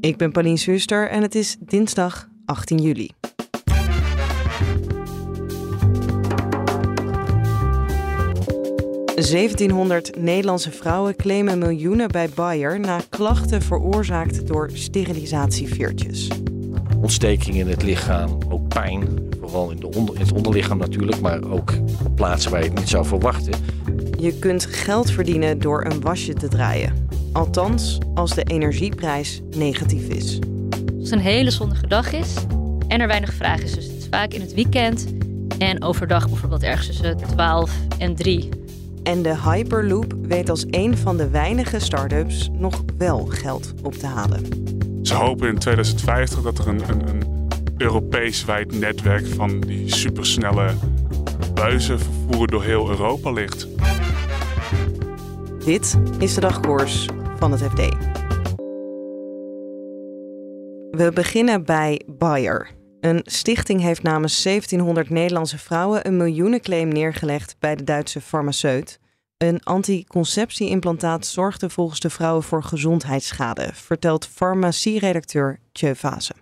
Ik ben Pauline Zuster en het is dinsdag 18 juli. ...1700 Nederlandse vrouwen claimen miljoenen bij Bayer... na klachten veroorzaakt door sterilisatieveertjes. Ontsteking in het lichaam, ook pijn. Vooral in, de onder, in het onderlichaam natuurlijk, maar ook op plaatsen waar je het niet zou verwachten. Je kunt geld verdienen door een wasje te draaien. Althans, als de energieprijs negatief is. Als het een hele zonnige dag is en er weinig vraag is. Dus het is vaak in het weekend en overdag bijvoorbeeld ergens tussen 12 en 3. En de Hyperloop weet als een van de weinige start-ups nog wel geld op te halen. Ze hopen in 2050 dat er een, een, een Europees wijd netwerk van die supersnelle buizenvervoer door heel Europa ligt. Dit is de dagkoers van het FD. We beginnen bij Bayer. Een stichting heeft namens 1700 Nederlandse vrouwen een miljoenenclaim neergelegd bij de Duitse farmaceut. Een anticonceptieimplantaat zorgde volgens de vrouwen voor gezondheidsschade, vertelt farmacieredacteur Tjeu Vase.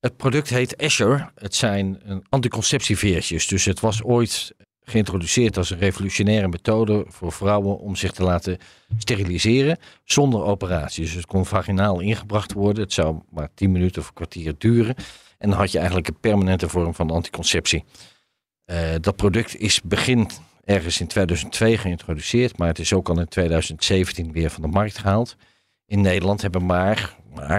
Het product heet Asher. Het zijn anticonceptieveertjes. Dus het was ooit geïntroduceerd als een revolutionaire methode voor vrouwen om zich te laten steriliseren zonder operatie. Dus het kon vaginaal ingebracht worden. Het zou maar 10 minuten of een kwartier duren. En dan had je eigenlijk een permanente vorm van anticonceptie. Uh, dat product is begin ergens in 2002 geïntroduceerd, maar het is ook al in 2017 weer van de markt gehaald. In Nederland hebben maar, maar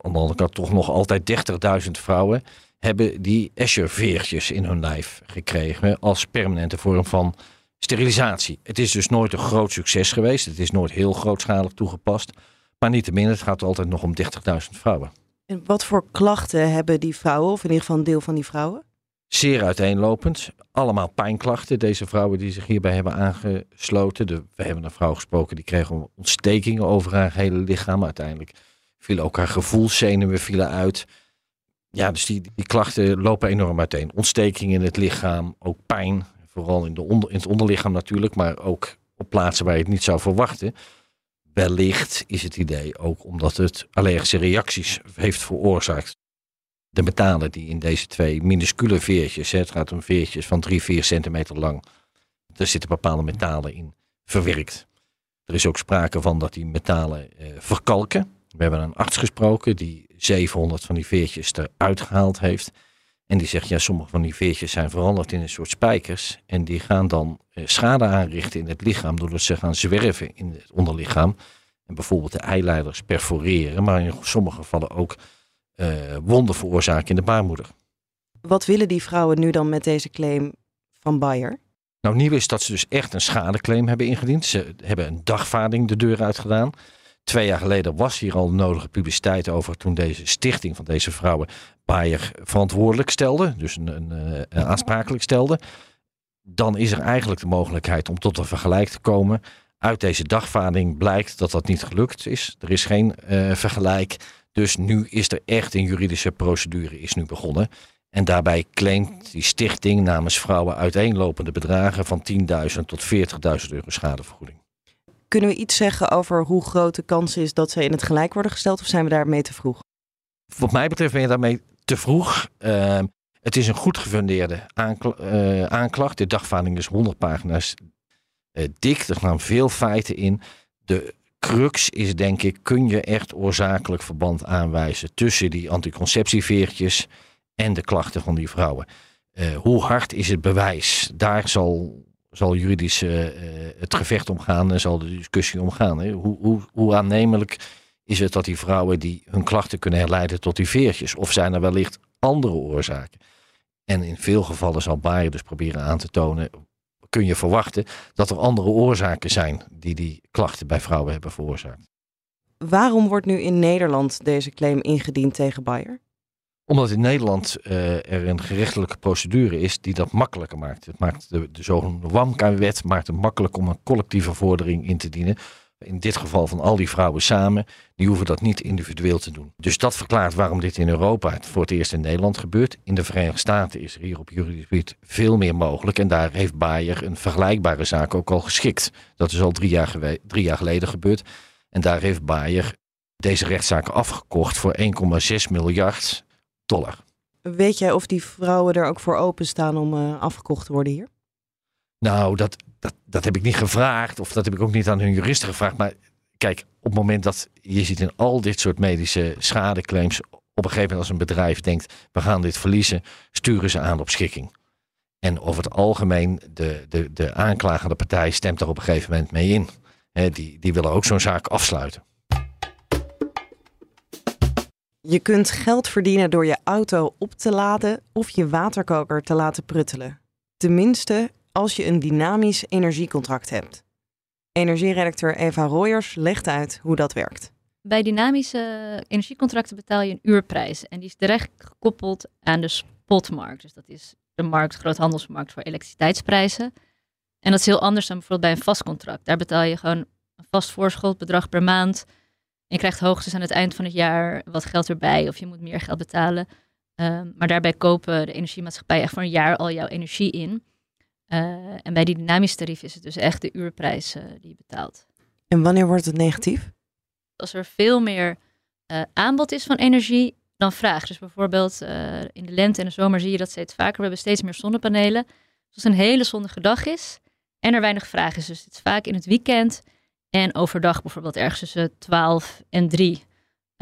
aan de andere kant toch nog altijd 30.000 vrouwen hebben die Escher-veertjes in hun lijf gekregen als permanente vorm van sterilisatie. Het is dus nooit een groot succes geweest. Het is nooit heel grootschalig toegepast. Maar niettemin, het gaat altijd nog om 30.000 vrouwen. En wat voor klachten hebben die vrouwen, of in ieder geval een deel van die vrouwen? Zeer uiteenlopend. Allemaal pijnklachten. Deze vrouwen die zich hierbij hebben aangesloten. De, we hebben een vrouw gesproken die kreeg ontstekingen over haar hele lichaam. Uiteindelijk vielen ook haar gevoelszenuwen vielen uit. Ja, dus die, klachten lopen enorm uiteen. Ontsteking in het lichaam, ook pijn. Vooral in, de onder, in het onderlichaam natuurlijk, maar ook op plaatsen waar je het niet zou verwachten. Wellicht is het idee ook omdat het allergische reacties heeft veroorzaakt. De metalen die in deze twee minuscule veertjes, het gaat om veertjes van 3, 4 centimeter lang, er zitten bepaalde metalen in verwerkt. Er is ook sprake van dat die metalen eh, verkalken. We hebben een arts gesproken die 700 van die veertjes eruit gehaald heeft. En die zegt, ja, sommige van die veertjes zijn veranderd in een soort spijkers. En die gaan dan eh, schade aanrichten in het lichaam doordat ze gaan zwerven in het onderlichaam. En bijvoorbeeld de eileiders perforeren, maar in sommige gevallen ook uh, wonden veroorzaken in de baarmoeder. Wat willen die vrouwen nu dan met deze claim van Bayer? Nou, nieuw is dat ze dus echt een schadeclaim hebben ingediend. Ze hebben een dagvaarding de deur uitgedaan. Twee jaar geleden was hier al nodige publiciteit over toen deze stichting van deze vrouwen Bayer verantwoordelijk stelde, dus een, een, een eh, aansprakelijk stelde. Dan is er eigenlijk de mogelijkheid om tot een vergelijk te komen. Uit deze dagvaarding blijkt dat dat niet gelukt is. Er is geen uh, vergelijk. Dus nu is er echt een juridische procedure is nu begonnen. En daarbij claimt die stichting namens vrouwen uiteenlopende bedragen van 10.000 tot 40.000 euro schadevergoeding. Kunnen we iets zeggen over hoe groot de kans is dat ze in het gelijk worden gesteld of zijn we daarmee te vroeg? Wat mij betreft ben je daarmee te vroeg. Uh, het is een goed gefundeerde uh, aanklacht. De dagvaarding is 100 pagina's uh, dik. Er gaan veel feiten in. De crux is denk ik, kun je echt oorzakelijk verband aanwijzen tussen die anticonceptieveertjes en de klachten van die vrouwen. Uh, hoe hard is het bewijs? Daar zal zal juridisch uh, het gevecht omgaan en zal de discussie omgaan. Hè? Hoe, hoe, hoe aannemelijk is het dat die vrouwen die hun klachten kunnen herleiden tot die veertjes? Of zijn er wellicht andere oorzaken? En in veel gevallen zal Bayer dus proberen aan te tonen, kun je verwachten dat er andere oorzaken zijn die die klachten bij vrouwen hebben veroorzaakt. waarom wordt nu in Nederland deze claim ingediend tegen Bayer? Omdat in Nederland uh, er een gerechtelijke procedure is die dat makkelijker maakt. Het maakt de, de zogenoemde WAMKA-wet maakt het makkelijk om een collectieve vordering in te dienen. In dit geval van al die vrouwen samen, die hoeven dat niet individueel te doen. Dus dat verklaart waarom dit in Europa voor het eerst in Nederland gebeurt. In de Verenigde Staten is er hier op juridisch gebied veel meer mogelijk. En daar heeft Bayer een vergelijkbare zaak ook al geschikt. Dat is al drie jaar, jaar geleden gebeurd. En daar heeft Bayer deze rechtszaak afgekocht voor 1,6 miljard dollar. Weet jij of die vrouwen er ook voor openstaan om uh, afgekocht te worden hier? Nou, dat, dat, dat heb ik niet gevraagd. Of dat heb ik ook niet aan hun juristen gevraagd. Maar kijk, op het moment dat je ziet in al dit soort medische schadeclaims. op een gegeven moment als een bedrijf denkt: we gaan dit verliezen, sturen ze aan op schikking. En over het algemeen, de, de, de aanklagende partij stemt er op een gegeven moment mee in. die, die willen ook zo'n zaak afsluiten. Je kunt geld verdienen door je auto op te laden of je waterkoker te laten pruttelen. Tenminste, als je een dynamisch energiecontract hebt. Energieredacteur Eva Royers legt uit hoe dat werkt. Bij dynamische energiecontracten betaal je een uurprijs en die is direct gekoppeld aan de spotmarkt. Dus dat is de markt, groothandelsmarkt voor elektriciteitsprijzen. En dat is heel anders dan bijvoorbeeld bij een vast contract. Daar betaal je gewoon een vast voorschotbedrag per maand. Je krijgt hoogstens aan het eind van het jaar wat geld erbij of je moet meer geld betalen. Um, maar daarbij kopen de energiemaatschappijen echt voor een jaar al jouw energie in. Uh, en bij die dynamisch tarief is het dus echt de uurprijs uh, die je betaalt. En wanneer wordt het negatief? Als er veel meer uh, aanbod is van energie dan vraag. Dus bijvoorbeeld in de lente en de zomer zie je dat steeds vaker. We hebben steeds meer zonnepanelen. Dus als het een hele zonnige dag is en er weinig vraag is. Dus het is vaak in het weekend en overdag bijvoorbeeld ergens tussen 12 en 3.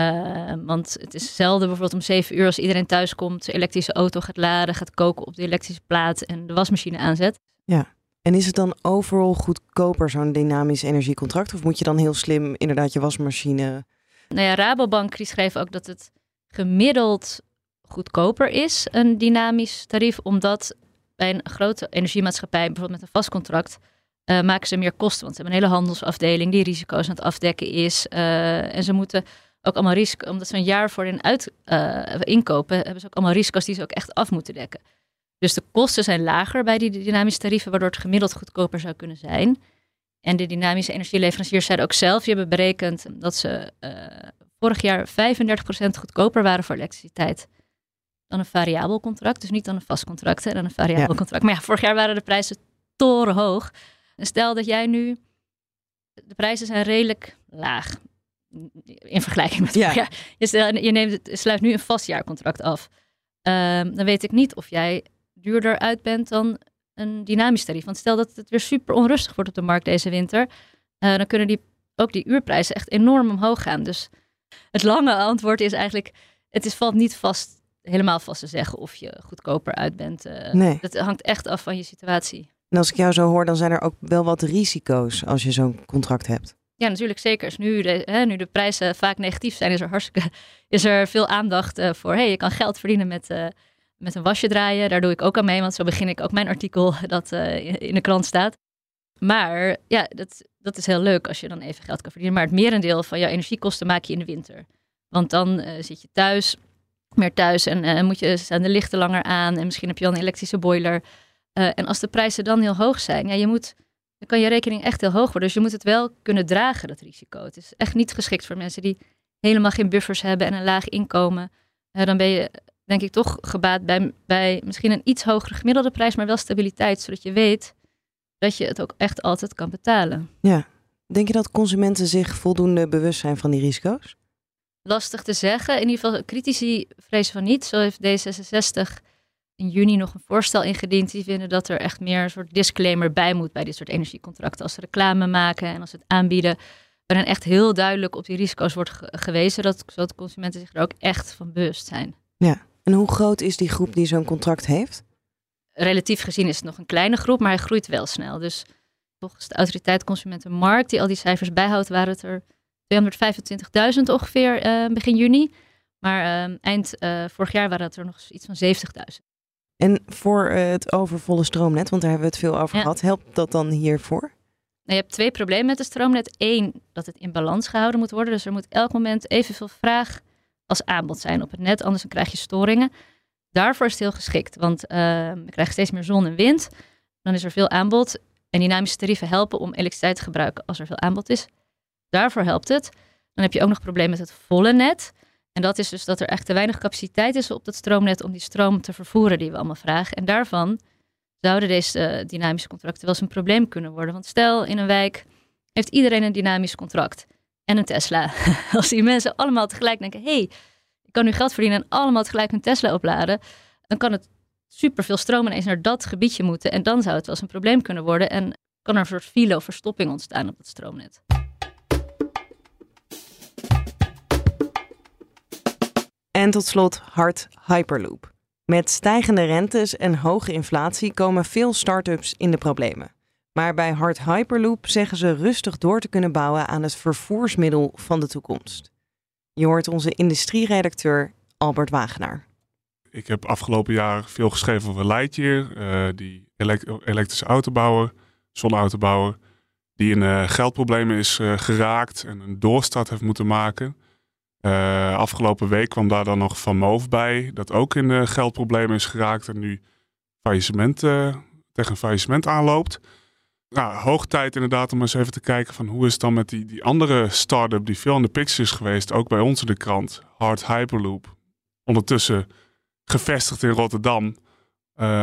Uh, want het is zelden bijvoorbeeld om 7 uur als iedereen thuis komt, de elektrische auto gaat laden, gaat koken op de elektrische plaat en de wasmachine aanzet. Ja, en is het dan overal goedkoper zo'n dynamisch energiecontract? Of moet je dan heel slim inderdaad je wasmachine... Nou ja, Rabobank die schreef ook dat het gemiddeld goedkoper is, een dynamisch tarief, omdat bij een grote energiemaatschappij, bijvoorbeeld met een vast contract, uh, maken ze meer kosten. Want ze hebben een hele handelsafdeling die risico's aan het afdekken is. Uh, en ze moeten ook allemaal risico's, omdat ze een jaar voor hun uit, uh, inkopen, hebben ze ook allemaal risico's die ze ook echt af moeten dekken. Dus de kosten zijn lager bij die dynamische tarieven, waardoor het gemiddeld goedkoper zou kunnen zijn. En de dynamische energieleveranciers zeiden ook zelf, die hebben berekend dat ze vorig jaar 35% goedkoper waren voor elektriciteit dan een variabel contract. Dus niet dan een vast contract en dan een variabel contract. Maar ja, vorig jaar waren de prijzen torenhoog. Stel dat jij nu, de prijzen zijn redelijk laag in vergelijking met ja. Je, je neemt het, sluit nu een vastjaarcontract af. Um, dan weet ik niet of jij duurder uit bent dan een dynamisch tarief. Want stel dat het weer super onrustig wordt op de markt deze winter, uh, dan kunnen die, ook die uurprijzen echt enorm omhoog gaan. Dus het lange antwoord is eigenlijk, het is, valt niet vast, helemaal vast te zeggen of je goedkoper uit bent. Uh, nee. Dat hangt echt af van je situatie. En als ik jou zo hoor, dan zijn er ook wel wat risico's als je zo'n contract hebt. Ja, natuurlijk zeker. Dus nu, de, hè, nu de prijzen vaak negatief zijn, is er hartstikke is er veel aandacht uh, voor. Hey, je kan geld verdienen met, uh, met een wasje draaien. Daar doe ik ook aan mee, want zo begin ik ook mijn artikel dat uh, in de krant staat. Maar ja, dat, dat is heel leuk als je dan even geld kan verdienen. Maar het merendeel van jouw energiekosten maak je in de winter. Want dan zit je thuis, meer thuis en moet je, de lichten langer aan. En misschien heb je al een elektrische boiler. Uh, en als de prijzen dan heel hoog zijn, ja, je moet, dan kan je rekening echt heel hoog worden. Dus je moet het wel kunnen dragen, dat risico. Het is echt niet geschikt voor mensen die helemaal geen buffers hebben en een laag inkomen. Uh, dan ben je, denk ik, toch gebaat bij, bij misschien een iets hogere gemiddelde prijs, maar wel stabiliteit, zodat je weet dat je het ook echt altijd kan betalen. Ja. Denk je dat consumenten zich voldoende bewust zijn van die risico's? Lastig te zeggen. In ieder geval, critici vrezen van niet. Zo heeft D66 in juni nog een voorstel ingediend. Die vinden dat er echt meer een soort disclaimer bij moet bij dit soort energiecontracten. Als ze reclame maken en als ze het aanbieden, waarin echt heel duidelijk op die risico's wordt gewezen, dat, zodat consumenten zich er ook echt van bewust zijn. Ja, en hoe groot is die groep die zo'n contract heeft? Relatief gezien is het nog een kleine groep, maar hij groeit wel snel. Dus volgens de autoriteit Consumentenmarkt, die al die cijfers bijhoudt, waren het er 225.000 ongeveer uh, begin juni. Maar uh, eind uh, vorig jaar waren het er nog iets van 70.000. En voor uh, het overvolle stroomnet, want daar hebben we het veel over gehad, helpt dat dan hiervoor? je hebt twee problemen met het stroomnet. Eén, dat het in balans gehouden moet worden. Dus er moet elk moment evenveel vraag als aanbod zijn op het net. Anders dan krijg je storingen. Daarvoor is het heel geschikt. Want uh, we krijgen steeds meer zon en wind. Dan is er veel aanbod. En dynamische tarieven helpen om elektriciteit te gebruiken als er veel aanbod is. Daarvoor helpt het. Dan heb je ook nog problemen met het volle net. En dat is dus dat er echt te weinig capaciteit is op dat stroomnet om die stroom te vervoeren die we allemaal vragen. En daarvan zouden deze uh, dynamische contracten wel eens een probleem kunnen worden. Want stel in een wijk heeft iedereen een dynamisch contract en een Tesla. Als die mensen allemaal tegelijk denken: hé, hey, ik kan nu geld verdienen en allemaal tegelijk een Tesla opladen, dan kan het superveel stroom ineens naar dat gebiedje moeten. En dan zou het wel eens een probleem kunnen worden. En kan er een soort file of verstopping ontstaan op het stroomnet. En tot slot hard Hyperloop. Met stijgende rentes en hoge inflatie komen veel start-ups in de problemen. Maar bij Hard Hyperloop zeggen ze rustig door te kunnen bouwen aan het vervoersmiddel van de toekomst. Je hoort onze industrieredacteur Albert Wagenaar. Ik heb afgelopen jaar veel geschreven over Lightyear, uh, die elektrische autobouwer, zonneautobouwer, die in uh, geldproblemen is uh, geraakt en een doorstart heeft moeten maken. Uh, afgelopen week kwam daar dan nog Van Moof bij, dat ook in geldproblemen is geraakt en nu faillissement, uh, tegen faillissement aanloopt. Nou, hoog tijd inderdaad om eens even te kijken van hoe is het dan met die, die andere start-up die veel in de picture is geweest, ook bij ons in de krant, Hard Hyperloop. Ondertussen gevestigd in Rotterdam,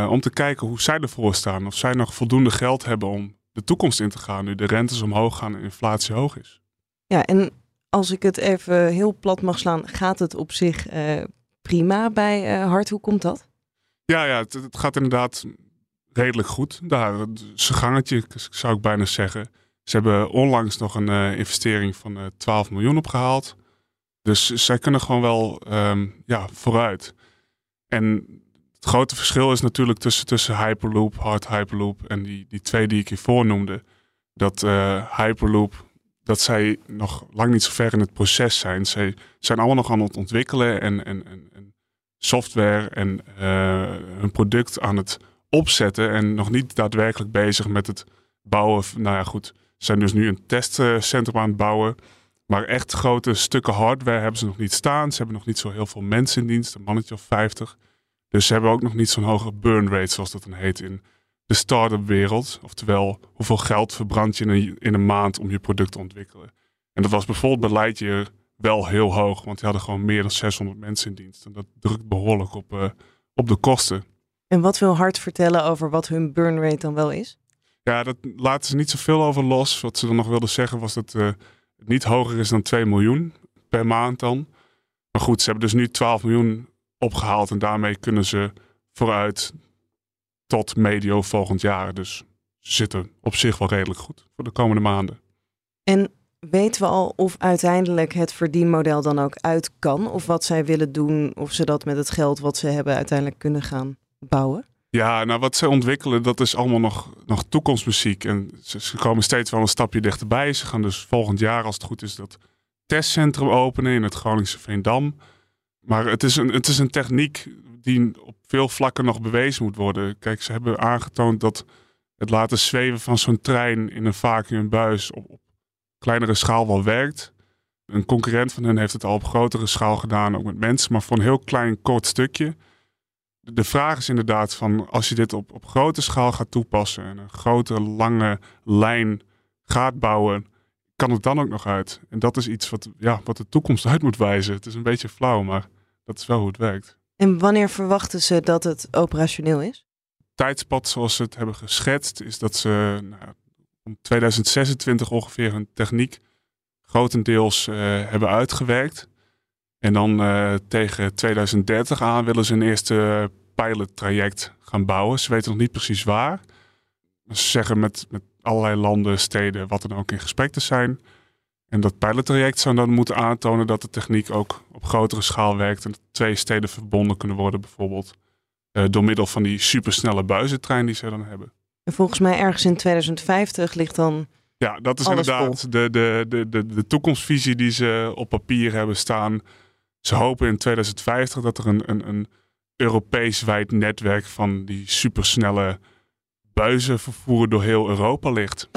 om te kijken hoe zij ervoor staan. Of zij nog voldoende geld hebben om de toekomst in te gaan nu de rentes omhoog gaan en inflatie hoog is. Ja, en als ik het even heel plat mag slaan, gaat het op zich uh, prima bij uh, Hart. Hoe komt dat? Ja, ja het, gaat inderdaad redelijk goed. Daar, gangetje, zou ik bijna zeggen. Ze hebben onlangs nog een uh, investering van 12 miljoen opgehaald. Dus zij kunnen gewoon wel um, ja, vooruit. En het grote verschil is natuurlijk tussen, tussen Hyperloop, Hard Hyperloop en die, die twee die ik hiervoor noemde. Dat Hyperloop dat zij nog lang niet zo ver in het proces zijn. Zij zijn allemaal nog aan het ontwikkelen en, en, en software en uh, hun product aan het opzetten. En nog niet daadwerkelijk bezig met het bouwen. Nou ja, goed. Ze zijn dus nu een testcentrum aan het bouwen. Maar echt grote stukken hardware hebben ze nog niet staan. Ze hebben nog niet zo heel veel mensen in dienst, een mannetje of 50. Dus ze hebben ook nog niet zo'n hoge burn rate, zoals dat dan heet in de start-up wereld. Oftewel, hoeveel geld verbrand je in een, in een maand om je product te ontwikkelen. En dat was bijvoorbeeld bij Lightyear wel heel hoog, want die hadden gewoon meer dan 600 mensen in dienst. En dat drukt behoorlijk op, uh, op de kosten. En wat wil Hart vertellen over wat hun burn rate dan wel is? Ja, dat laten ze niet zoveel over los. Wat ze dan nog wilden zeggen was dat uh, het niet hoger is dan 2 miljoen per maand dan. Maar goed, ze hebben dus nu 12 miljoen opgehaald en daarmee kunnen ze vooruit tot medio volgend jaar. Dus ze zitten op zich wel redelijk goed voor de komende maanden. En weten we al of uiteindelijk het verdienmodel dan ook uit kan? Of wat zij willen doen, of ze dat met het geld wat ze hebben uiteindelijk kunnen gaan bouwen? Ja, nou wat ze ontwikkelen, dat is allemaal nog, nog toekomstmuziek. En ze, ze, komen steeds wel een stapje dichterbij. Ze gaan dus volgend jaar, als het goed is, dat testcentrum openen in het Groningse Veendam. Maar het is, een, het is een techniek die op veel vlakken nog bewezen moet worden. Kijk, ze hebben aangetoond dat het laten zweven van zo'n trein in een vacuümbuis op, op kleinere schaal wel werkt. Een concurrent van hen heeft het al op grotere schaal gedaan, ook met mensen, maar voor een heel klein kort stukje. De vraag is inderdaad van als je dit op, op grote schaal gaat toepassen en een grote lange lijn gaat bouwen, kan het dan ook nog uit? En dat is iets wat, ja, wat de toekomst uit moet wijzen. Het is een beetje flauw, maar dat is wel hoe het werkt. En wanneer verwachten ze dat het operationeel is? Tijdspad zoals ze het hebben geschetst is dat ze nou, om 2026 ongeveer hun techniek grotendeels uh, hebben uitgewerkt. En dan uh, tegen 2030 aan willen ze een eerste pilottraject gaan bouwen. Ze weten nog niet precies waar. Ze zeggen met, met allerlei landen, steden, wat dan ook in gesprek te zijn. En dat pilottraject zou dan moeten aantonen dat de techniek ook op grotere schaal werkt. En dat twee steden verbonden kunnen worden, bijvoorbeeld. Uh, door middel van die supersnelle buizentrein die ze dan hebben. En volgens mij ergens in 2050 ligt dan. Ja, dat is inderdaad de, de, de, de, de toekomstvisie die ze op papier hebben staan. Ze hopen in 2050 dat er een, een, een Europees wijd netwerk van die supersnelle buizenvervoer door heel Europa ligt.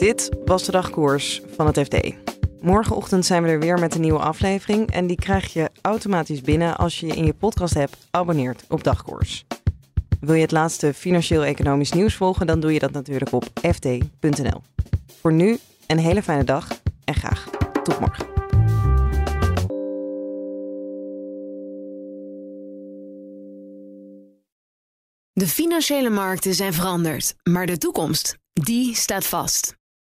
Dit was de dagkoers van het FD. Morgenochtend zijn we er weer met een nieuwe aflevering. En die krijg je automatisch binnen als je je in je podcast hebt abonneert op dagkoers. Wil je het laatste financieel-economisch nieuws volgen, dan doe je dat natuurlijk op fd.nl. Voor nu een hele fijne dag en graag tot morgen. De financiële markten zijn veranderd, maar de toekomst, die staat vast.